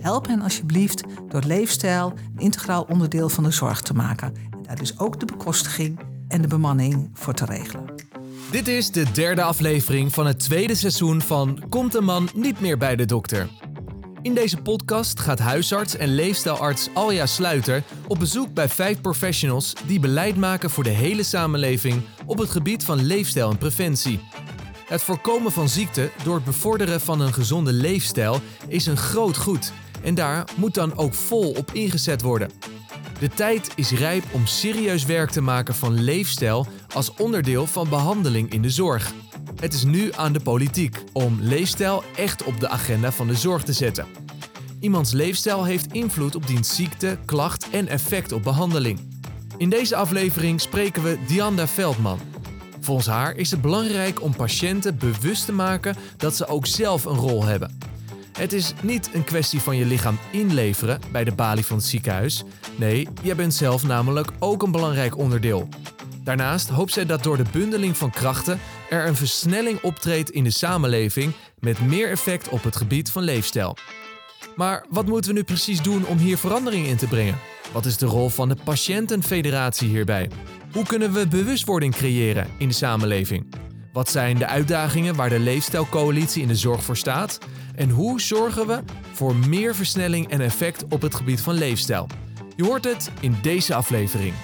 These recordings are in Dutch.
Help hen alsjeblieft door leefstijl een integraal onderdeel van de zorg te maken. En daar dus ook de bekostiging en de bemanning voor te regelen. Dit is de derde aflevering van het tweede seizoen van Komt een man niet meer bij de dokter? In deze podcast gaat huisarts en leefstijlarts Alja Sluiter op bezoek bij vijf professionals die beleid maken voor de hele samenleving op het gebied van leefstijl en preventie. Het voorkomen van ziekte door het bevorderen van een gezonde leefstijl is een groot goed en daar moet dan ook vol op ingezet worden. De tijd is rijp om serieus werk te maken van leefstijl als onderdeel van behandeling in de zorg. Het is nu aan de politiek om leefstijl echt op de agenda van de zorg te zetten. Iemands leefstijl heeft invloed op diens ziekte, klacht en effect op behandeling. In deze aflevering spreken we Dianda Veldman. Volgens haar is het belangrijk om patiënten bewust te maken dat ze ook zelf een rol hebben. Het is niet een kwestie van je lichaam inleveren bij de balie van het ziekenhuis. Nee, jij bent zelf namelijk ook een belangrijk onderdeel. Daarnaast hoopt zij dat door de bundeling van krachten er een versnelling optreedt in de samenleving met meer effect op het gebied van leefstijl. Maar wat moeten we nu precies doen om hier verandering in te brengen? Wat is de rol van de patiëntenfederatie hierbij? Hoe kunnen we bewustwording creëren in de samenleving? Wat zijn de uitdagingen waar de Leefstijlcoalitie in de zorg voor staat? En hoe zorgen we voor meer versnelling en effect op het gebied van leefstijl? Je hoort het in deze aflevering.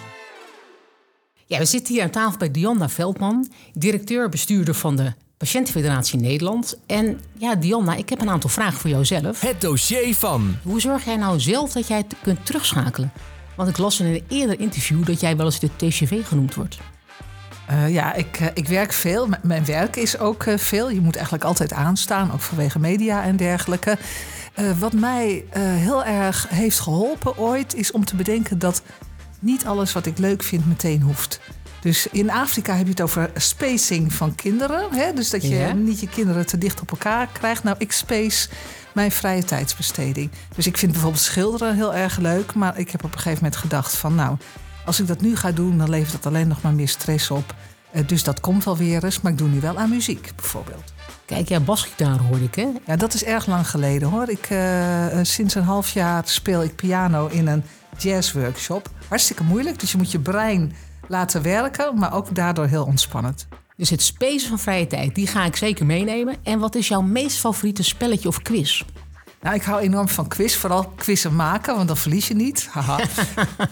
Ja, we zitten hier aan tafel bij Diana Veldman, directeur-bestuurder van de Patiëntenfederatie Nederland. En ja, Diana, ik heb een aantal vragen voor jou zelf. Het dossier van. Hoe zorg jij nou zelf dat jij het kunt terugschakelen? Want ik las in een eerder interview dat jij wel eens de TCV genoemd wordt. Uh, ja, ik, uh, ik werk veel. M mijn werk is ook uh, veel. Je moet eigenlijk altijd aanstaan, ook vanwege media en dergelijke. wat mij heel erg heeft geholpen ooit, is om te bedenken dat niet alles wat ik leuk vind meteen hoeft. Dus in Afrika heb je het over spacing van kinderen. Hè? Dus dat je ja. niet je kinderen te dicht op elkaar krijgt. Nou, ik space mijn vrije tijdsbesteding. Dus ik vind bijvoorbeeld schilderen heel erg leuk. Maar ik heb op een gegeven moment gedacht van nou, als ik dat nu ga doen, dan levert dat alleen nog maar meer stress op. Uh, dus dat komt wel weer eens. Maar ik doe nu wel aan muziek bijvoorbeeld. Kijk, ja, basgitaar hoorde ik hè? Ja, dat is erg lang geleden hoor. Ik, uh, sinds een half jaar speel ik piano in een jazzworkshop. Hartstikke moeilijk, dus je moet je brein laten werken, maar ook daardoor heel ontspannend. Dus het spacen van vrije tijd, die ga ik zeker meenemen. En wat is jouw meest favoriete spelletje of quiz? Nou, ik hou enorm van quiz. Vooral quizzen maken, want dan verlies je niet. Haha.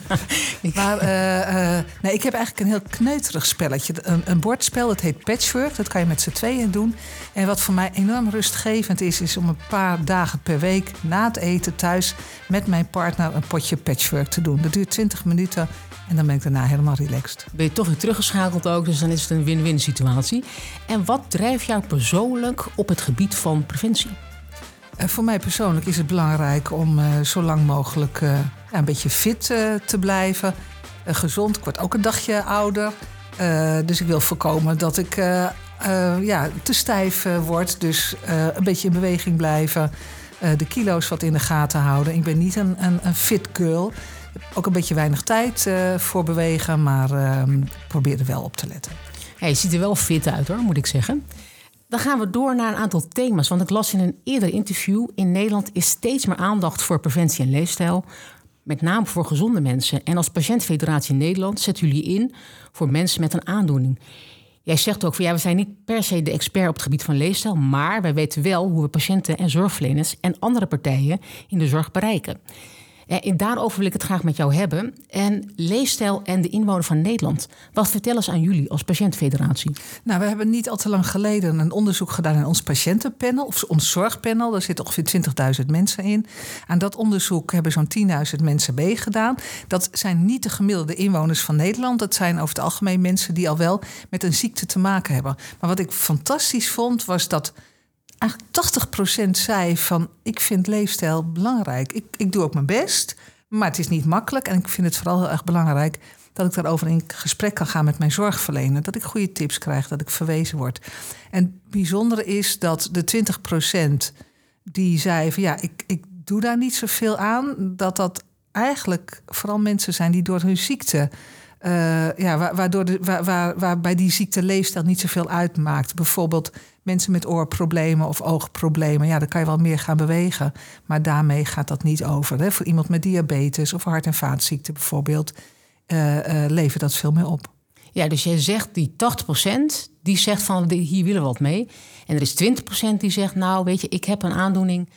maar uh, uh, nee, ik heb eigenlijk een heel kneuterig spelletje. Een, een, bordspel, dat heet Patchwork. Dat kan je met z'n tweeën doen. En wat voor mij enorm rustgevend is... is om een paar dagen per week na het eten thuis... met mijn partner een potje Patchwork te doen. Dat duurt 20 minuten en dan ben ik daarna helemaal relaxed. Ben je toch weer teruggeschakeld ook, dus dan is het een win-win situatie. En wat drijft jou persoonlijk op het gebied van preventie? Voor mij persoonlijk is het belangrijk om uh, zo lang mogelijk ja, een beetje fit te blijven. gezond, ik word ook een dagje ouder. dus ik wil voorkomen dat ik ja, te stijf word. Dus een beetje in beweging blijven. de kilo's wat in de gaten houden. Ik ben niet een, een, een fit girl ook een beetje weinig tijd voor bewegen, maar uh, probeer er wel op te letten. Je ziet er wel fit uit hoor, moet ik zeggen. Dan gaan we door naar een aantal thema's. Want ik las in een eerder interview: in Nederland is steeds meer aandacht voor preventie en leefstijl. Met name voor gezonde mensen. En als Patiëntfederatie Nederland zetten jullie in voor mensen met een aandoening. Jij zegt ook van ja, we zijn niet per se de expert op het gebied van leefstijl, maar wij weten wel hoe we patiënten en zorgverleners en andere partijen in de zorg bereiken. En daarover wil ik het graag met jou hebben. En leefstijl en de inwoner van Nederland. Wat vertellen ze aan jullie als patiëntfederatie? Nou, we hebben niet al te lang geleden een onderzoek gedaan in ons patiëntenpanel, of ons zorgpanel. Daar zitten ongeveer 20.000 mensen in. Aan dat onderzoek hebben zo'n 10.000 mensen meegedaan. Dat zijn niet de gemiddelde inwoners van Nederland. Dat zijn over het algemeen mensen die al wel met een ziekte te maken hebben. Maar wat ik fantastisch vond, was dat eigenlijk 80% zei van ik vind leefstijl belangrijk. Ik, ik doe ook mijn best, maar het is niet makkelijk. En ik vind het vooral heel erg belangrijk dat ik daarover in gesprek kan gaan met mijn zorgverlener. Dat ik goede tips krijg, dat ik verwezen word. En het bijzondere is dat de 20% die zei van ja, ik, ik doe daar niet zoveel aan, dat dat eigenlijk vooral mensen zijn die door hun ziekte Uh, ja, waardoor de, waar, waar, waarbij die ziekte leefstijl niet zoveel uitmaakt. Bijvoorbeeld mensen met oorproblemen of oogproblemen. Ja, dan kan je wel meer gaan bewegen. Maar daarmee gaat dat niet over. Hè. Voor iemand met diabetes of hart- en vaatziekten bijvoorbeeld... Uh, levert dat veel meer op. Ja, dus jij zegt die 80% die zegt van hier willen we wat mee. En er is 20% die zegt, nou weet je, ik heb een aandoening.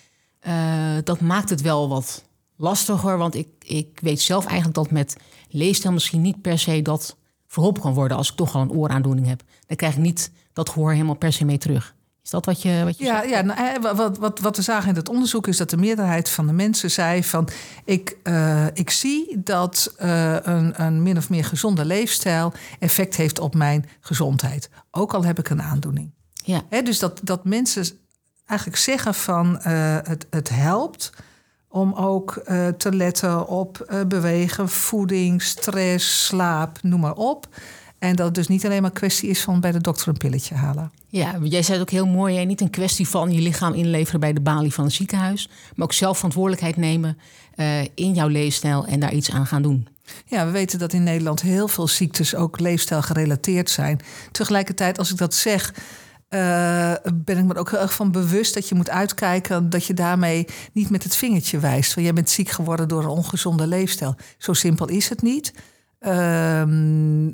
dat maakt het wel wat lastiger. Want ik, ik weet zelf eigenlijk dat met leestijl misschien niet per se dat verholpen kan worden als ik toch al een ooraandoening heb. Dan krijg ik niet dat gehoor helemaal per se mee terug. Is dat wat je, wat je ja, zegt? Ja, nou, wat, wat, wat we zagen in het onderzoek is dat de meerderheid van de mensen zei van ik, uh, ik zie dat uh, een, een min of meer gezonde leefstijl effect heeft op mijn gezondheid. Ook al heb ik een aandoening. Ja. He, dus dat, dat mensen eigenlijk zeggen van uh, het, het helpt om ook uh, te letten op uh, bewegen, voeding, stress, slaap, noem maar op. En dat het dus niet alleen maar kwestie is van bij de dokter een pilletje halen. Ja, jij zei het ook heel mooi. Hè? Niet een kwestie van je lichaam inleveren bij de balie van het ziekenhuis. Maar ook zelf verantwoordelijkheid nemen uh, in jouw leefstijl en daar iets aan gaan doen. Ja, we weten dat in Nederland heel veel ziektes ook leefstijl gerelateerd zijn. Tegelijkertijd, als ik dat zeg, uh, ben ik me ook heel erg van bewust dat je moet uitkijken dat je daarmee niet met het vingertje wijst. Want jij bent ziek geworden door een ongezonde leefstijl. Zo simpel is het niet. Uh,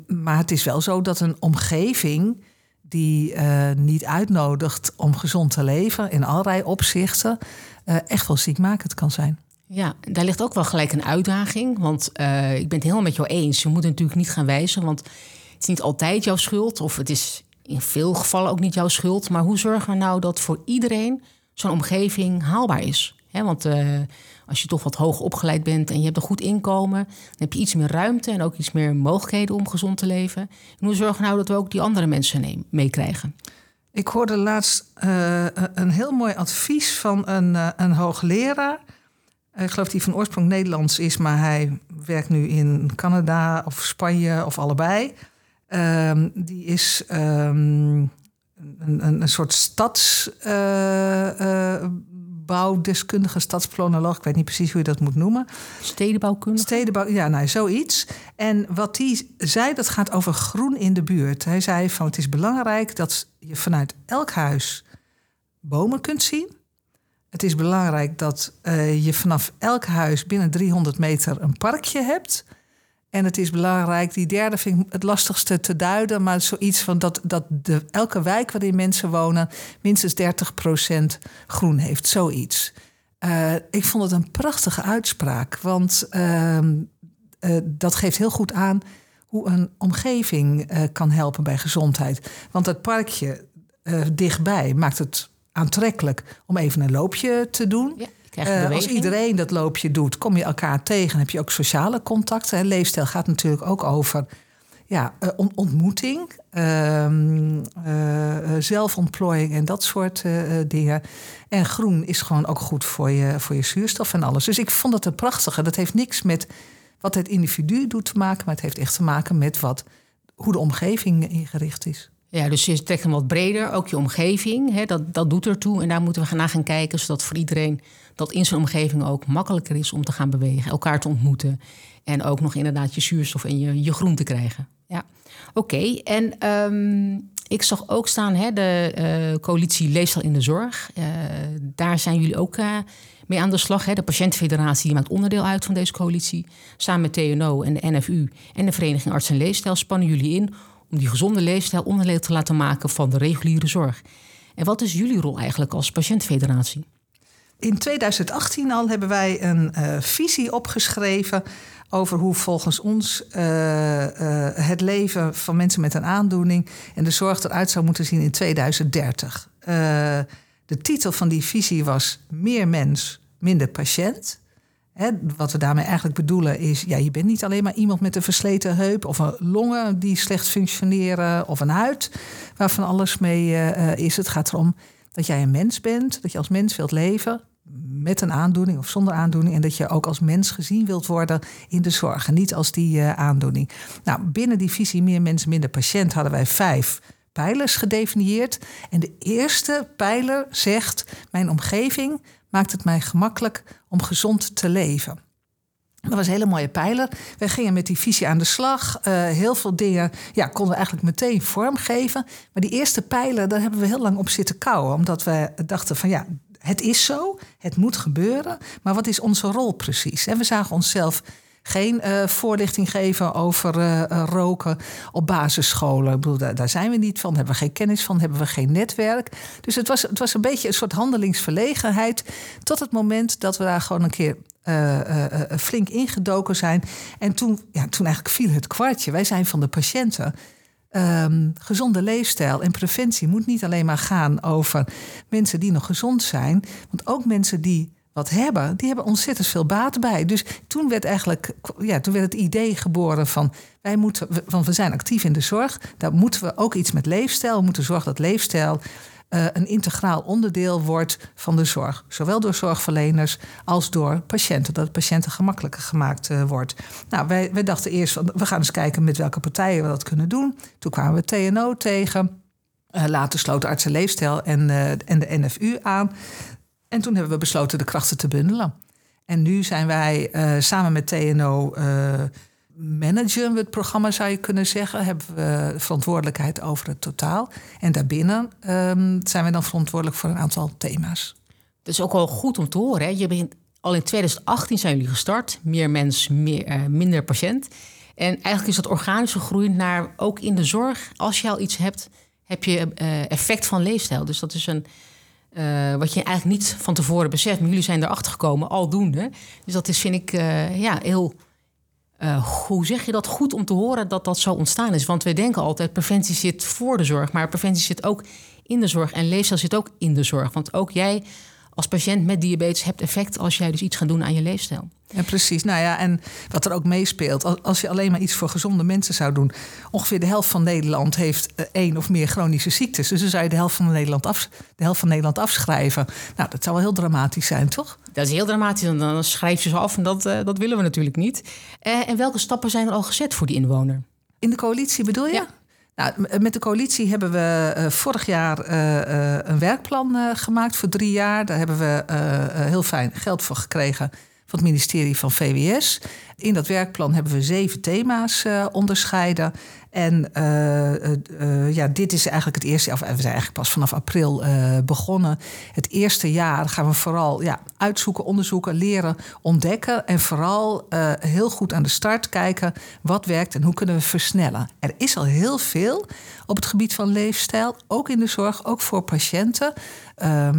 maar het is wel zo dat een omgeving die uh, niet uitnodigt om gezond te leven in allerlei opzichten, uh, echt wel ziekmakend kan zijn. Ja, daar ligt ook wel gelijk een uitdaging. Want ik ben het helemaal met jou eens. Je moet natuurlijk niet gaan wijzen, want het is niet altijd jouw schuld. Of het is in veel gevallen ook niet jouw schuld. Maar hoe zorgen we nou dat voor iedereen zo'n omgeving haalbaar is? Want uh, als je toch wat hoog opgeleid bent en je hebt een goed inkomen, dan heb je iets meer ruimte en ook iets meer mogelijkheden om gezond te leven. En hoe zorgen we nou dat we ook die andere mensen meekrijgen? Ik hoorde laatst uh, een heel mooi advies van een, uh, een hoogleraar. Ik geloof die van oorsprong Nederlands is, maar hij werkt nu in Canada of Spanje of allebei. Um, die is um, een, een, een, soort stadsbouwdeskundige, uh, stadsplanoloog. Ik weet niet precies hoe je dat moet noemen. Stedenbouwkundige? Stedenbouw, ja, nou, zoiets. En wat hij zei, dat gaat over groen in de buurt. Hij zei van het is belangrijk dat je vanuit elk huis bomen kunt zien. Het is belangrijk dat uh, je vanaf elk huis binnen 300 meter een parkje hebt. En het is belangrijk, die derde vind ik het lastigste te duiden, maar zoiets van dat, dat de, elke wijk waarin mensen wonen minstens 30% groen heeft, zoiets. Uh, ik vond het een prachtige uitspraak, want uh, uh, dat geeft heel goed aan hoe een omgeving uh, kan helpen bij gezondheid. Want het parkje dichtbij maakt het aantrekkelijk om even een loopje te doen. Ja. Uh, als iedereen dat loopje doet, kom je elkaar tegen. heb je ook sociale contacten. En leefstijl gaat natuurlijk ook over ja, uh, ontmoeting, uh, zelfontplooiing en dat soort dingen. En groen is gewoon ook goed voor je, voor je zuurstof en alles. Dus ik vond het een prachtige. Dat heeft niks met wat het individu doet te maken, maar het heeft echt te maken met wat, hoe de omgeving ingericht is. Ja, dus je trekt hem wat breder, ook je omgeving, hè, dat, dat doet ertoe. En daar moeten we naar gaan kijken, zodat voor iedereen dat in zijn omgeving ook makkelijker is om te gaan bewegen, elkaar te ontmoeten. En ook nog inderdaad je zuurstof en je, je groen te krijgen. Ja, oké. En um, ik zag ook staan hè, de uh, coalitie Leefstijl in de Zorg. Uh, daar zijn jullie ook uh, mee aan de slag. Hè. De Patiëntenfederatie maakt onderdeel uit van deze coalitie. Samen met TNO en de NFU en de Vereniging Arts en Leefstijl spannen jullie in om die gezonde leefstijl onderdeel te laten maken van de reguliere zorg. En wat is jullie rol eigenlijk als patiëntenfederatie? In 2018 al hebben wij een uh, visie opgeschreven over hoe volgens ons uh, uh, het leven van mensen met een aandoening en de zorg eruit zou moeten zien in 2030. de titel van die visie was Meer mens, minder patiënt. Wat we daarmee eigenlijk bedoelen is, ja, je bent niet alleen maar iemand met een versleten heup of een longen die slecht functioneren of een huid waarvan alles mee uh, is. Het gaat erom dat jij een mens bent, dat je als mens wilt leven met een aandoening of zonder aandoening en dat je ook als mens gezien wilt worden in de zorg en niet als die uh, aandoening. Nou, binnen die visie meer mens, minder patiënt hadden wij vijf pijlers gedefinieerd. En de eerste pijler zegt: Mijn omgeving maakt het mij gemakkelijk om gezond te leven. Dat was een hele mooie pijler. Wij gingen met die visie aan de slag. Uh, heel veel dingen ja, konden we eigenlijk meteen vormgeven. Maar die eerste pijler, daar hebben we heel lang op zitten kouwen. Omdat we dachten van ja, het is zo, het moet gebeuren. Maar wat is onze rol precies? En we zagen onszelf geen uh, voorlichting geven over uh, roken op basisscholen. Ik bedoel, daar, zijn we niet van, hebben we geen kennis van, hebben we geen netwerk. Dus het was, het was een beetje een soort handelingsverlegenheid. Tot het moment dat we daar gewoon een keer flink ingedoken zijn. En toen, ja, toen eigenlijk viel het kwartje. Wij zijn van de patiënten. Um, gezonde leefstijl en preventie moet niet alleen maar gaan over mensen die nog gezond zijn. Want ook mensen die wat hebben, die hebben ontzettend veel baat bij. Dus toen werd eigenlijk ja, toen werd het idee geboren van wij moeten, van we zijn actief in de zorg. Daar moeten we ook iets met leefstijl. We moeten zorgen dat leefstijl uh, een integraal onderdeel wordt van de zorg. Zowel door zorgverleners als door patiënten. Dat patiënten gemakkelijker gemaakt uh, wordt. Nou, wij, wij dachten eerst, we gaan eens kijken met welke partijen we dat kunnen doen. Toen kwamen we TNO tegen. Uh, later sloot Artsen Leefstijl en, en de NFU aan. En toen hebben we besloten de krachten te bundelen. En nu zijn wij samen met TNO managen we het programma, zou je kunnen zeggen. Hebben we verantwoordelijkheid over het totaal. En daarbinnen um, zijn we dan verantwoordelijk voor een aantal thema's. Dat is ook wel goed om te horen. Hè? Je begint, al in 2018 zijn jullie gestart. Meer mens, meer, uh, minder patiënt. En eigenlijk is dat organisch gegroeid naar ook in de zorg. Als je al iets hebt, heb je uh, effect van leefstijl. Dus dat is een, uh, wat je eigenlijk niet van tevoren beseft. Maar jullie zijn erachter gekomen, aldoende. Dus dat is, vind ik, ja, heel uh, hoe zeg je dat goed om te horen dat dat zo ontstaan is? Want wij denken altijd, preventie zit voor de zorg, maar preventie zit ook in de zorg en leefstijl zit ook in de zorg. Want ook jij als patiënt met diabetes hebt effect als jij dus iets gaat doen aan je leefstijl. Ja, precies. Nou ja, en wat er ook meespeelt, als je alleen maar iets voor gezonde mensen zou doen, ongeveer de helft van Nederland heeft eh, één of meer chronische ziektes. Dus dan zou je de helft van Nederland, af, de helft van Nederland afschrijven. Nou, dat zou wel heel dramatisch zijn, toch? Dat is heel dramatisch. En dan schrijf je ze af en dat, uh, dat willen we natuurlijk niet. Uh, en welke stappen zijn er al gezet voor die inwoner? In de coalitie bedoel je? Ja. Nou, met de coalitie hebben we uh, vorig jaar uh, uh, een werkplan gemaakt voor drie jaar. Daar hebben we heel fijn geld voor gekregen van het ministerie van VWS. In dat werkplan hebben we zeven thema's onderscheiden. En uh, uh, ja, dit is eigenlijk het eerste, of we zijn eigenlijk pas vanaf april begonnen. Het eerste jaar gaan we vooral ja, uitzoeken, onderzoeken, leren, ontdekken. En vooral heel goed aan de start kijken wat werkt en hoe kunnen we versnellen. Er is al heel veel op het gebied van leefstijl, ook in de zorg, ook voor patiënten.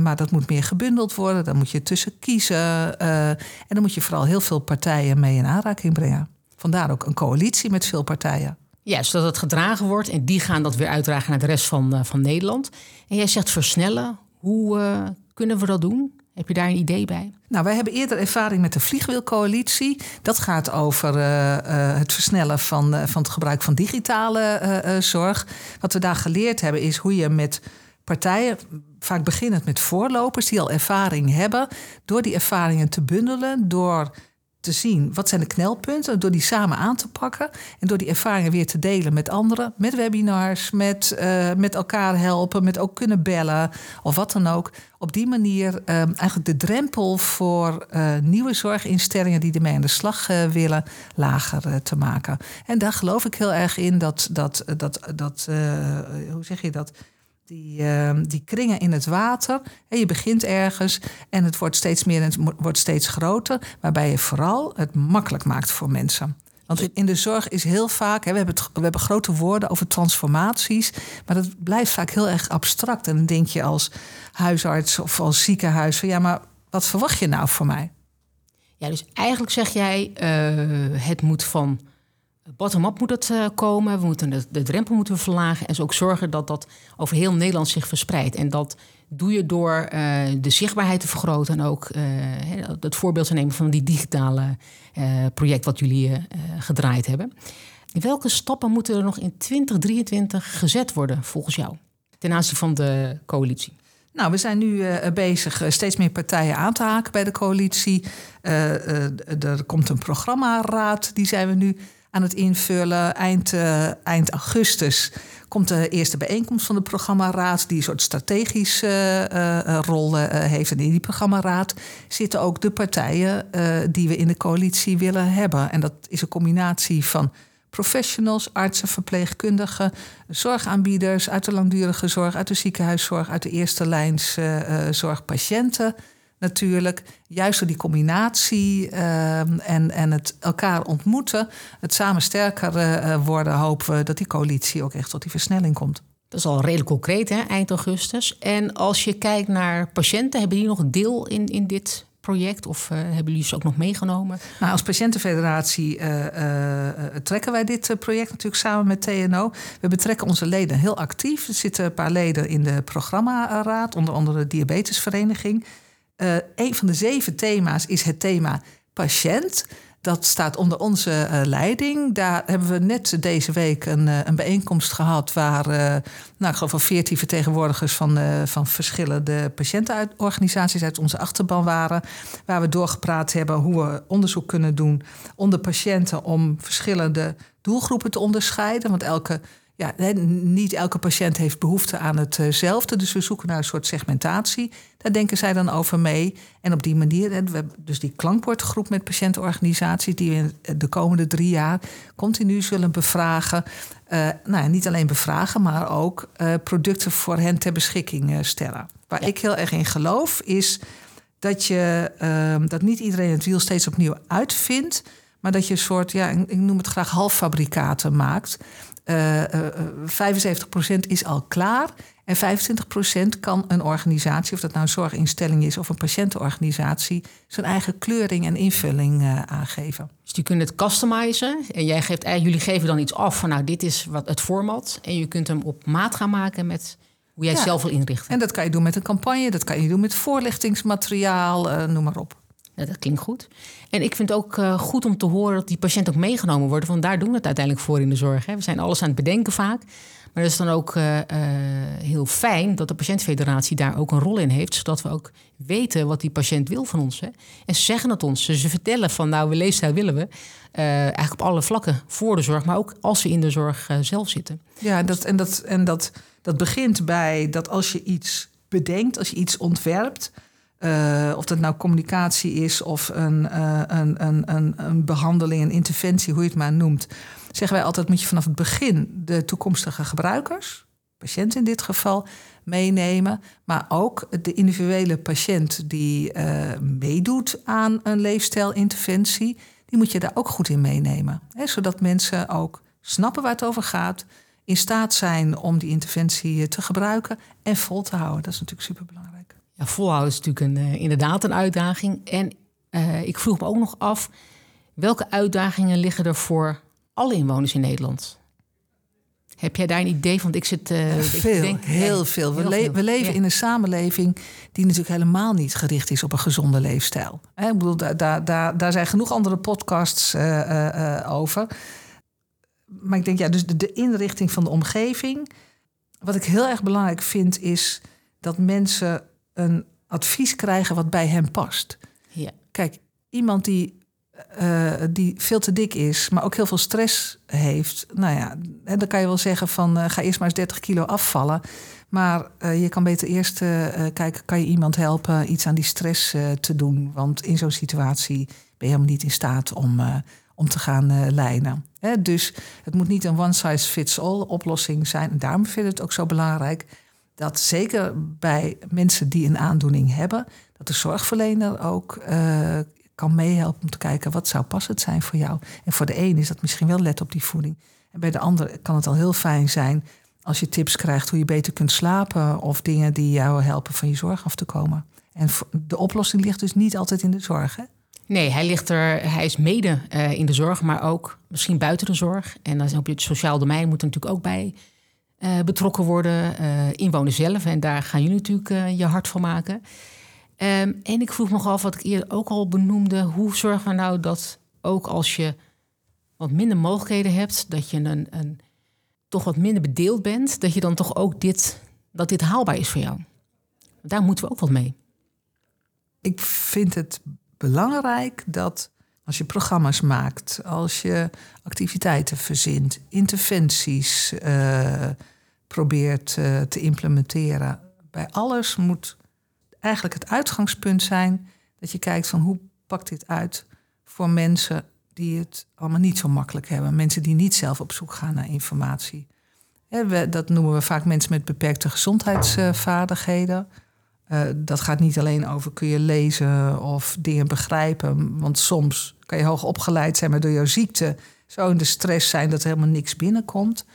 maar dat moet meer gebundeld worden, daar moet je tussen kiezen. en dan moet je vooral heel veel partijen mee in aanraking brengen. Vandaar ook een coalitie met veel partijen. Ja, zodat het gedragen wordt en die gaan dat weer uitdragen naar de rest van, uh, van Nederland. En jij zegt versnellen. Hoe uh, kunnen we dat doen? Heb je daar een idee bij? Nou, wij hebben eerder ervaring met de Vliegwielcoalitie. Dat gaat over uh, het versnellen van, van het gebruik van digitale zorg. Wat we daar geleerd hebben is hoe je met partijen, vaak beginnend met voorlopers die al ervaring hebben, door die ervaringen te bundelen, door te zien wat zijn de knelpunten, door die samen aan te pakken en door die ervaringen weer te delen met anderen, met webinars, met, uh, met elkaar helpen, met ook kunnen bellen of wat dan ook. Op die manier uh, eigenlijk de drempel voor uh, nieuwe zorginstellingen die ermee aan de slag willen lager te maken. En daar geloof ik heel erg in dat, dat, dat, dat hoe zeg je dat? Die, uh, die kringen in het water. En je begint ergens en het wordt steeds meer en het wordt steeds groter. Waarbij je vooral het makkelijk maakt voor mensen. Want in de zorg is heel vaak, hè, we, hebben het, we hebben grote woorden over transformaties, maar dat blijft vaak heel erg abstract. En dan denk je als huisarts of als ziekenhuis van ja, maar wat verwacht je nou voor mij? Ja, dus eigenlijk zeg jij, uh, het moet van Bottom-up moet het uh, komen. We moeten de, drempel moeten verlagen. En ook zorgen dat dat over heel Nederland zich verspreidt. En dat doe je door uh, de zichtbaarheid te vergroten. En ook uh, het voorbeeld te nemen van die digitale project wat jullie gedraaid hebben. Welke stappen moeten er nog in 2023 gezet worden volgens jou? Ten aanzien van de coalitie. Nou, we zijn nu bezig steeds meer partijen aan te haken bij de coalitie. Er komt een programmaraad, die zijn we nu aan het invullen. Eind, uh, eind augustus komt de eerste bijeenkomst van de programmaraad, die een soort strategische uh, rol heeft. En in die programmaraad zitten ook de partijen die we in de coalitie willen hebben. En dat is een combinatie van professionals, artsen, verpleegkundigen, zorgaanbieders uit de langdurige zorg, uit de ziekenhuiszorg, uit de eerste lijns uh, zorg, patiënten natuurlijk. Juist door die combinatie uh, en, en het elkaar ontmoeten, het samen sterker uh, worden, hopen we dat die coalitie ook echt tot die versnelling komt. Dat is al redelijk concreet, hè, eind augustus. En als je kijkt naar patiënten, hebben die nog deel in, in dit project? Of uh, hebben jullie ze ook nog meegenomen? Nou, als patiëntenfederatie uh, uh, trekken wij dit project natuurlijk samen met TNO. We betrekken onze leden heel actief. Er zitten een paar leden in de programmaraad, onder andere de diabetesvereniging. Een van de zeven thema's is het thema patiënt. Dat staat onder onze uh, leiding. Daar hebben we net deze week een, uh, een bijeenkomst gehad waar uh, nou, ik geloof wel veertien vertegenwoordigers van, van verschillende patiëntenorganisaties uit onze achterban waren. Waar we doorgepraat hebben hoe we onderzoek kunnen doen onder patiënten om verschillende doelgroepen te onderscheiden. Want elke ja, niet elke patiënt heeft behoefte aan hetzelfde. Dus we zoeken naar een soort segmentatie. Daar denken zij dan over mee. En op die manier, we hebben dus die klankbordgroep met patiëntenorganisaties, die we de komende drie jaar continu zullen bevragen. Uh, nou, niet alleen bevragen, maar ook uh, producten voor hen ter beschikking stellen. Waar ja. ik heel erg in geloof, is dat, je, uh, dat niet iedereen het wiel steeds opnieuw uitvindt. Maar dat je een soort, ja, ik noem het graag halffabrikaten maakt. Uh, uh, 75% is al klaar. En 25% kan een organisatie, of dat nou een zorginstelling is of een patiëntenorganisatie, zijn eigen kleuring en invulling uh, aangeven. Dus die kunnen het customizen. En jij geeft, jullie geven dan iets af van nou, dit is wat het format. En je kunt hem op maat gaan maken met hoe jij ja, het zelf wil inrichten. En dat kan je doen met een campagne, dat kan je doen met voorlichtingsmateriaal, uh, noem maar op. Ja, dat klinkt goed. En ik vind het ook uh, goed om te horen dat die patiënten ook meegenomen worden. Want daar doen we het uiteindelijk voor in de zorg. Hè. We zijn alles aan het bedenken vaak. Maar het is dan ook uh, uh, heel fijn dat de patiëntfederatie daar ook een rol in heeft. Zodat we ook weten wat die patiënt wil van ons. Hè. En ze zeggen het ons. Ze vertellen van nou, we leefstijl willen we. eigenlijk op alle vlakken voor de zorg. Maar ook als we in de zorg zelf zitten. Ja, dat, en, dat, en dat, dat begint bij dat als je iets bedenkt, als je iets ontwerpt uh, of dat nou communicatie is of een, uh, een, een, een, een, behandeling, een interventie, hoe je het maar noemt, zeggen wij altijd: moet je vanaf het begin de toekomstige gebruikers, patiënt in dit geval, meenemen. Maar ook de individuele patiënt die uh, meedoet aan een leefstijlinterventie, die moet je daar ook goed in meenemen. Hè, zodat mensen ook snappen waar het over gaat, in staat zijn om die interventie te gebruiken en vol te houden. Dat is natuurlijk superbelangrijk. Ja, volhouden is natuurlijk een, uh, inderdaad een uitdaging. En uh, ik vroeg me ook nog af, welke uitdagingen liggen er voor alle inwoners in Nederland? Heb jij daar een idee van? Ik zit. Uh, veel, ik denk, heel veel. We, le veel. we leven ja. in een samenleving die natuurlijk helemaal niet gericht is op een gezonde leefstijl. Hè, ik bedoel, daar, daar, daar, daar zijn genoeg andere podcasts over. Maar ik denk, ja, dus de, de inrichting van de omgeving. Wat ik heel erg belangrijk vind, is dat mensen een advies krijgen wat bij hem past. Ja. Kijk, iemand die, uh, die veel te dik is, maar ook heel veel stress heeft. Nou ja, dan kan je wel zeggen van uh, ga eerst maar eens 30 kilo afvallen. Maar uh, je kan beter eerst kijken, kan je iemand helpen iets aan die stress te doen? Want in zo'n situatie ben je helemaal niet in staat om, om te gaan lijnen. Hè? Dus het moet niet een one-size-fits-all oplossing zijn. En daarom vind ik het ook zo belangrijk dat zeker bij mensen die een aandoening hebben, dat de zorgverlener ook uh, kan meehelpen om te kijken wat zou passend zijn voor jou. En voor de een is dat misschien wel let op die voeding. En bij de ander kan het al heel fijn zijn als je tips krijgt hoe je beter kunt slapen of dingen die jou helpen van je zorg af te komen. En de oplossing ligt dus niet altijd in de zorg. Hè? Nee, hij, ligt er, hij is mede uh, in de zorg, maar ook misschien buiten de zorg. En dan op het sociaal domein moet er natuurlijk ook bij uh, betrokken worden. Uh, inwoners zelf. En daar gaan jullie natuurlijk uh, je hart van maken. Um, en ik vroeg me af, wat ik eerder ook al benoemde. Hoe zorgen we nou dat ook als je wat minder mogelijkheden hebt... dat je een, een, toch wat minder bedeeld bent... dat je dan toch ook dit, dat dit haalbaar is voor jou? Daar moeten we ook wat mee. Ik vind het belangrijk dat Als je programma's maakt, als je activiteiten verzint, interventies probeert uh, te implementeren. Bij alles moet eigenlijk het uitgangspunt zijn dat je kijkt van hoe pakt dit uit voor mensen die het allemaal niet zo makkelijk hebben. Mensen die niet zelf op zoek gaan naar informatie. dat noemen we vaak mensen met beperkte gezondheidsvaardigheden. Uh, dat gaat niet alleen over kun je lezen of dingen begrijpen. Want soms kan je hoog opgeleid zijn, maar door jouw ziekte zo in de stress zijn dat er helemaal niks binnenkomt.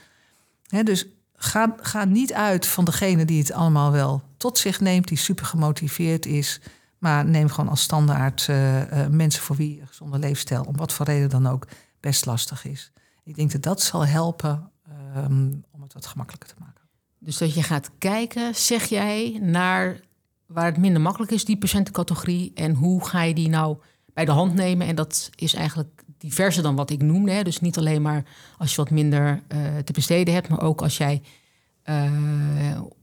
dus ga, ga niet uit van degene die het allemaal wel tot zich neemt, die super gemotiveerd is. Maar neem gewoon als standaard uh, uh, mensen voor wie een gezonde leefstijl, om wat voor reden dan ook, best lastig is. Ik denk dat dat zal helpen um, om het wat gemakkelijker te maken. Dus dat je gaat kijken, zeg jij, naar waar het minder makkelijk is, die patiëntencategorie. En hoe ga je die nou bij de hand nemen? En dat is eigenlijk diverser dan wat ik noemde. Hè. Dus niet alleen maar als je wat minder uh, te besteden hebt, maar ook als jij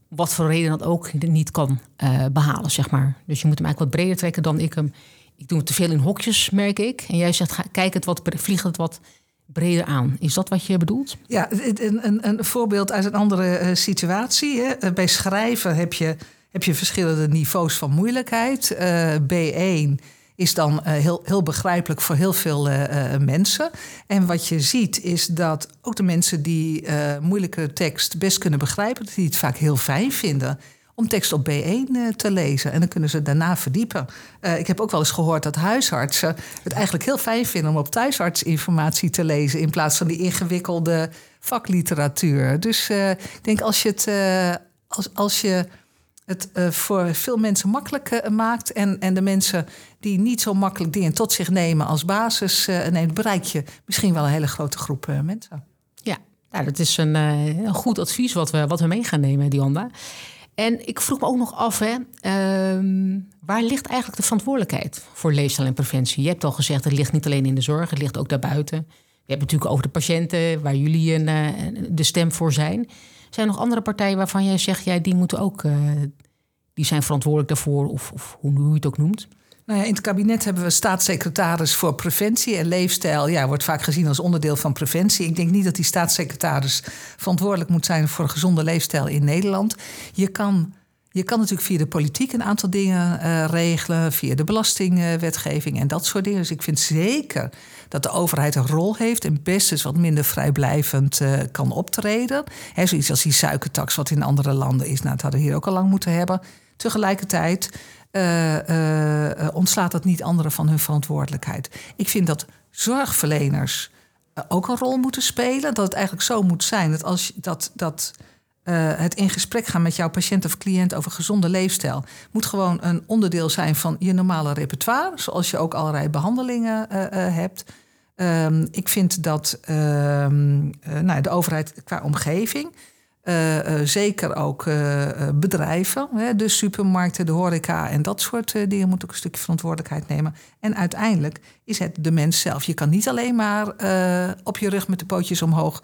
wat voor reden dat ook niet kan uh, behalen, zeg maar. Dus je moet hem eigenlijk wat breder trekken dan ik hem. Ik doe het te veel in hokjes, merk ik. En jij zegt, ga, kijk het wat, vlieg het wat breder aan. Is dat wat je bedoelt? Ja, een, een, een voorbeeld uit een andere situatie. Hè. Eh, bij schrijven heb je, heb je verschillende niveaus van moeilijkheid. Uh, B1 is dan uh, heel, heel begrijpelijk voor heel veel uh, mensen. En wat je ziet is dat ook de mensen die moeilijke tekst best kunnen begrijpen, die het vaak heel fijn vinden om tekst op B1 te lezen. En dan kunnen ze daarna verdiepen. ik heb ook wel eens gehoord dat huisartsen het eigenlijk heel fijn vinden om op thuisartsinformatie te lezen in plaats van die ingewikkelde vakliteratuur. Dus ik denk als je het als, als je het uh, voor veel mensen makkelijk uh, maakt. En, en de mensen die niet zo makkelijk dingen tot zich nemen als basis uh, neemt, bereik je misschien wel een hele grote groep mensen. Ja, nou, dat is een, een, goed advies wat we, wat we mee gaan nemen, Dianda. En ik vroeg me ook nog af, hè, ehm, waar ligt eigenlijk de verantwoordelijkheid voor leefstijl en preventie? Je hebt al gezegd, het ligt niet alleen in de zorg, het ligt ook daarbuiten. Je hebt natuurlijk over de patiënten, waar jullie een, de stem voor zijn. Zijn er nog andere partijen waarvan jij zegt, jij die moeten ook, uh, die zijn verantwoordelijk daarvoor, of, of hoe je het ook noemt? Nou ja, in het kabinet hebben we staatssecretaris voor preventie en leefstijl. Ja, wordt vaak gezien als onderdeel van preventie. Ik denk niet dat die staatssecretaris verantwoordelijk moet zijn voor een gezonde leefstijl in Nederland. Je kan je kan natuurlijk via de politiek een aantal dingen uh, regelen, via de belastingwetgeving en dat soort dingen. Dus ik vind zeker dat de overheid een rol heeft en best eens wat minder vrijblijvend uh, kan optreden. He, zoiets als die suikertax, wat in andere landen is. Nou, dat hadden we hier ook al lang moeten hebben. Tegelijkertijd uh, ontslaat dat niet anderen van hun verantwoordelijkheid. Ik vind dat zorgverleners ook een rol moeten spelen. Dat het eigenlijk zo moet zijn dat als dat. dat uh, het in gesprek gaan met jouw patiënt of cliënt over gezonde leefstijl moet gewoon een onderdeel zijn van je normale repertoire, zoals je ook allerlei behandelingen uh, uh, hebt. Um, ik vind dat um, nou, de overheid qua omgeving uh, uh, zeker ook uh, bedrijven, hè, de supermarkten, de horeca en dat soort dingen moeten ook een stukje verantwoordelijkheid nemen. En uiteindelijk is het de mens zelf. Je kan niet alleen maar op je rug met de pootjes omhoog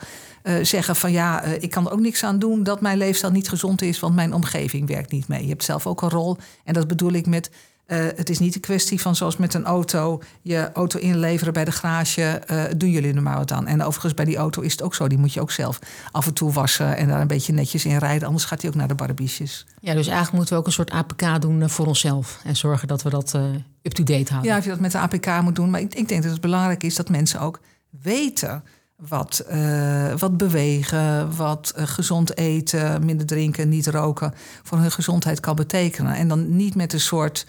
zeggen van ja, ik kan er ook niks aan doen dat mijn leefstijl niet gezond is, want mijn omgeving werkt niet mee. Je hebt zelf ook een rol en dat bedoel ik met uh, het is niet een kwestie van zoals met een auto, je auto inleveren bij de garage, uh, doen jullie er maar wat aan. En overigens bij die auto is het ook zo, die moet je ook zelf af en toe wassen en daar een beetje netjes in rijden, anders gaat hij ook naar de barbiesjes. Ja, dus eigenlijk moeten we ook een soort APK doen eh, voor onszelf en zorgen dat we dat uh, up-to-date houden. Ja, of je dat met de APK moet doen, maar ik, ik denk dat het belangrijk is dat mensen ook weten wat, uh, wat bewegen, wat uh, gezond eten, minder drinken, niet roken voor hun gezondheid kan betekenen. En dan niet met een soort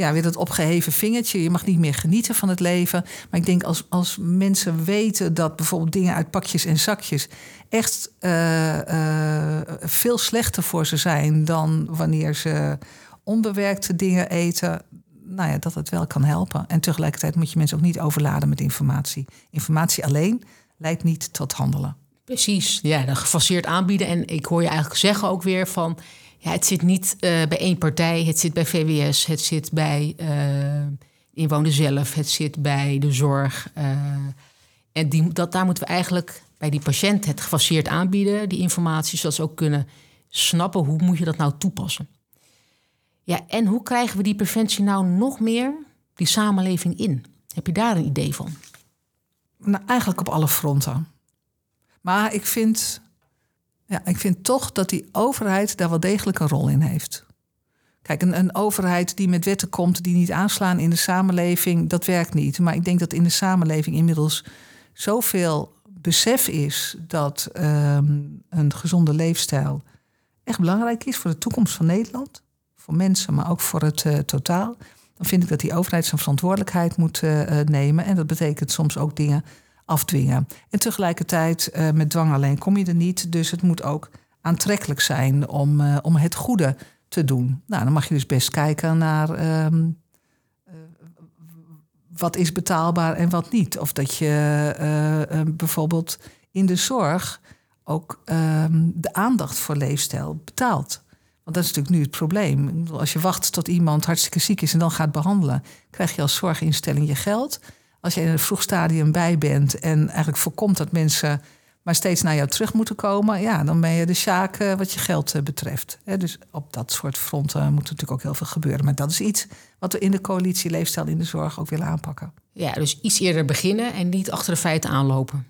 ja, weer dat opgeheven vingertje. Je mag niet meer genieten van het leven. Maar ik denk als, als mensen weten dat bijvoorbeeld dingen uit pakjes en zakjes echt uh, uh, veel slechter voor ze zijn dan wanneer ze onbewerkte dingen eten. Nou ja, dat het wel kan helpen. En tegelijkertijd moet je mensen ook niet overladen met informatie. Informatie alleen leidt niet tot handelen. Precies, ja, dan gefaseerd aanbieden. En ik hoor je eigenlijk zeggen ook weer van ja, het zit niet uh, bij één partij. Het zit bij VWS, het zit bij uh, inwoners zelf, het zit bij de zorg. Uh, en die, dat, daar moeten we eigenlijk bij die patiënt het gefaseerd aanbieden, die informatie, zodat ze ook kunnen snappen hoe moet je dat nou toepassen. Ja, en hoe krijgen we die preventie nou nog meer die samenleving in? Heb je daar een idee van? Nou, eigenlijk op alle fronten. Maar ik vind, ja, ik vind toch dat die overheid daar wel degelijk een rol in heeft. Kijk, een, een, overheid die met wetten komt die niet aanslaan in de samenleving, dat werkt niet. Maar ik denk dat in de samenleving inmiddels zoveel besef is dat ehm, een gezonde leefstijl echt belangrijk is voor de toekomst van Nederland. Voor mensen, maar ook voor het uh, totaal. Dan vind ik dat die overheid zijn verantwoordelijkheid moet uh, nemen. En dat betekent soms ook dingen afdwingen. En tegelijkertijd, uh, met dwang alleen kom je er niet. Dus het moet ook aantrekkelijk zijn om, om het goede te doen. Nou, dan mag je dus best kijken naar um, wat is betaalbaar en wat niet. Of dat je uh, bijvoorbeeld in de zorg ook um, de aandacht voor leefstijl betaalt. Want dat is natuurlijk nu het probleem. Als je wacht tot iemand hartstikke ziek is en dan gaat behandelen, krijg je als zorginstelling je geld. Als je in een vroeg stadium bij bent en eigenlijk voorkomt dat mensen maar steeds naar jou terug moeten komen, ja, dan ben je de sjaak uh, wat je geld uh, betreft. dus op dat soort fronten moet natuurlijk ook heel veel gebeuren. Maar dat is iets wat we in de coalitie Leefstijl in de Zorg ook willen aanpakken. Ja, dus iets eerder beginnen en niet achter de feiten aanlopen.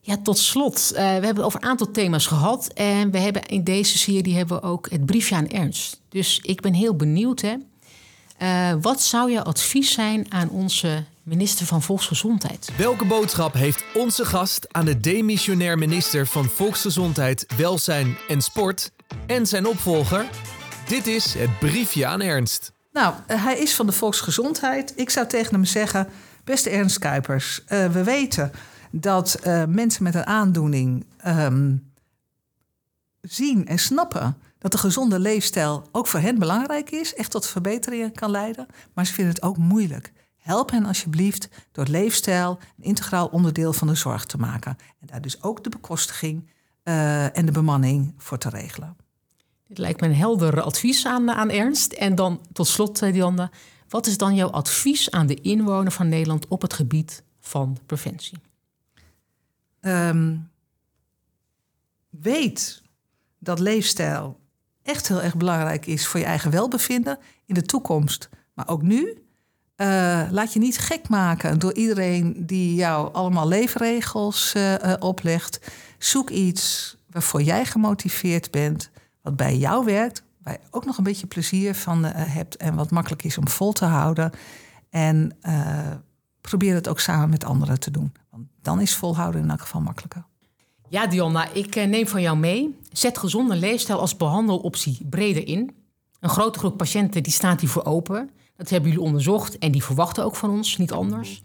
Ja, tot slot, uh, we hebben over een aantal thema's gehad. En we hebben in deze serie hebben we ook het briefje aan Ernst. Dus ik ben heel benieuwd. Hè. wat zou jouw advies zijn aan onze minister van Volksgezondheid. Welke boodschap heeft onze gast aan de demissionair minister van Volksgezondheid, Welzijn en Sport en zijn opvolger? Dit is het briefje aan Ernst. Nou, eh, hij is van de Volksgezondheid. Ik zou tegen hem zeggen: beste Ernst Kuipers, uh, we weten dat uh, mensen met een aandoening um, zien en snappen dat een gezonde leefstijl ook voor hen belangrijk is, echt tot verbeteringen kan leiden, maar ze vinden het ook moeilijk. Help hen alsjeblieft door leefstijl een integraal onderdeel van de zorg te maken. En daar dus ook de bekostiging uh, en de bemanning voor te regelen. Dit lijkt me een helder advies aan, aan Ernst. En dan tot slot, eh, Dianne, wat is dan jouw advies aan de inwoner van Nederland op het gebied van preventie? Um, weet dat leefstijl echt heel erg belangrijk is voor je eigen welbevinden in de toekomst, maar ook nu. Uh, laat je niet gek maken door iedereen die jou allemaal leefregels uh, uh, oplegt. Zoek iets waarvoor jij gemotiveerd bent, wat bij jou werkt, waar je ook nog een beetje plezier van hebt en wat makkelijk is om vol te houden. En probeer het ook samen met anderen te doen. Want dan is volhouden in elk geval makkelijker. Ja, Dionna, ik neem van jou mee. Zet gezonde leefstijl als behandeloptie breder in. Een grote groep patiënten die staat hiervoor open. Dat hebben jullie onderzocht en die verwachten ook van ons, niet anders.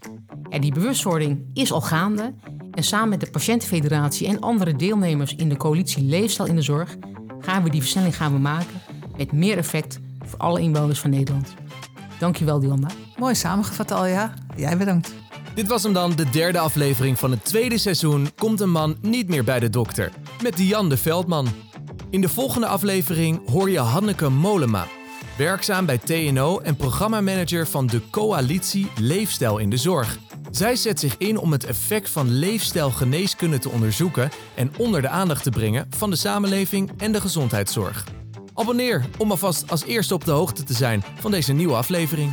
En die bewustwording is al gaande. En samen met de Patiëntenfederatie en andere deelnemers in de coalitie Leefstijl in de Zorg gaan we die versnelling gaan we maken met meer effect voor alle inwoners van Nederland. Dankjewel, Dianda. Mooi samengevat al, ja. Jij bedankt. Dit was hem dan, de derde aflevering van het tweede seizoen Komt een man niet meer bij de dokter? Met Diane de Veldman. In de volgende aflevering hoor je Hanneke Molema, werkzaam bij TNO en programmamanager van de coalitie Leefstijl in de Zorg. Zij zet zich in om het effect van leefstijlgeneeskunde te onderzoeken en onder de aandacht te brengen van de samenleving en de gezondheidszorg. Abonneer om alvast als eerste op de hoogte te zijn van deze nieuwe aflevering.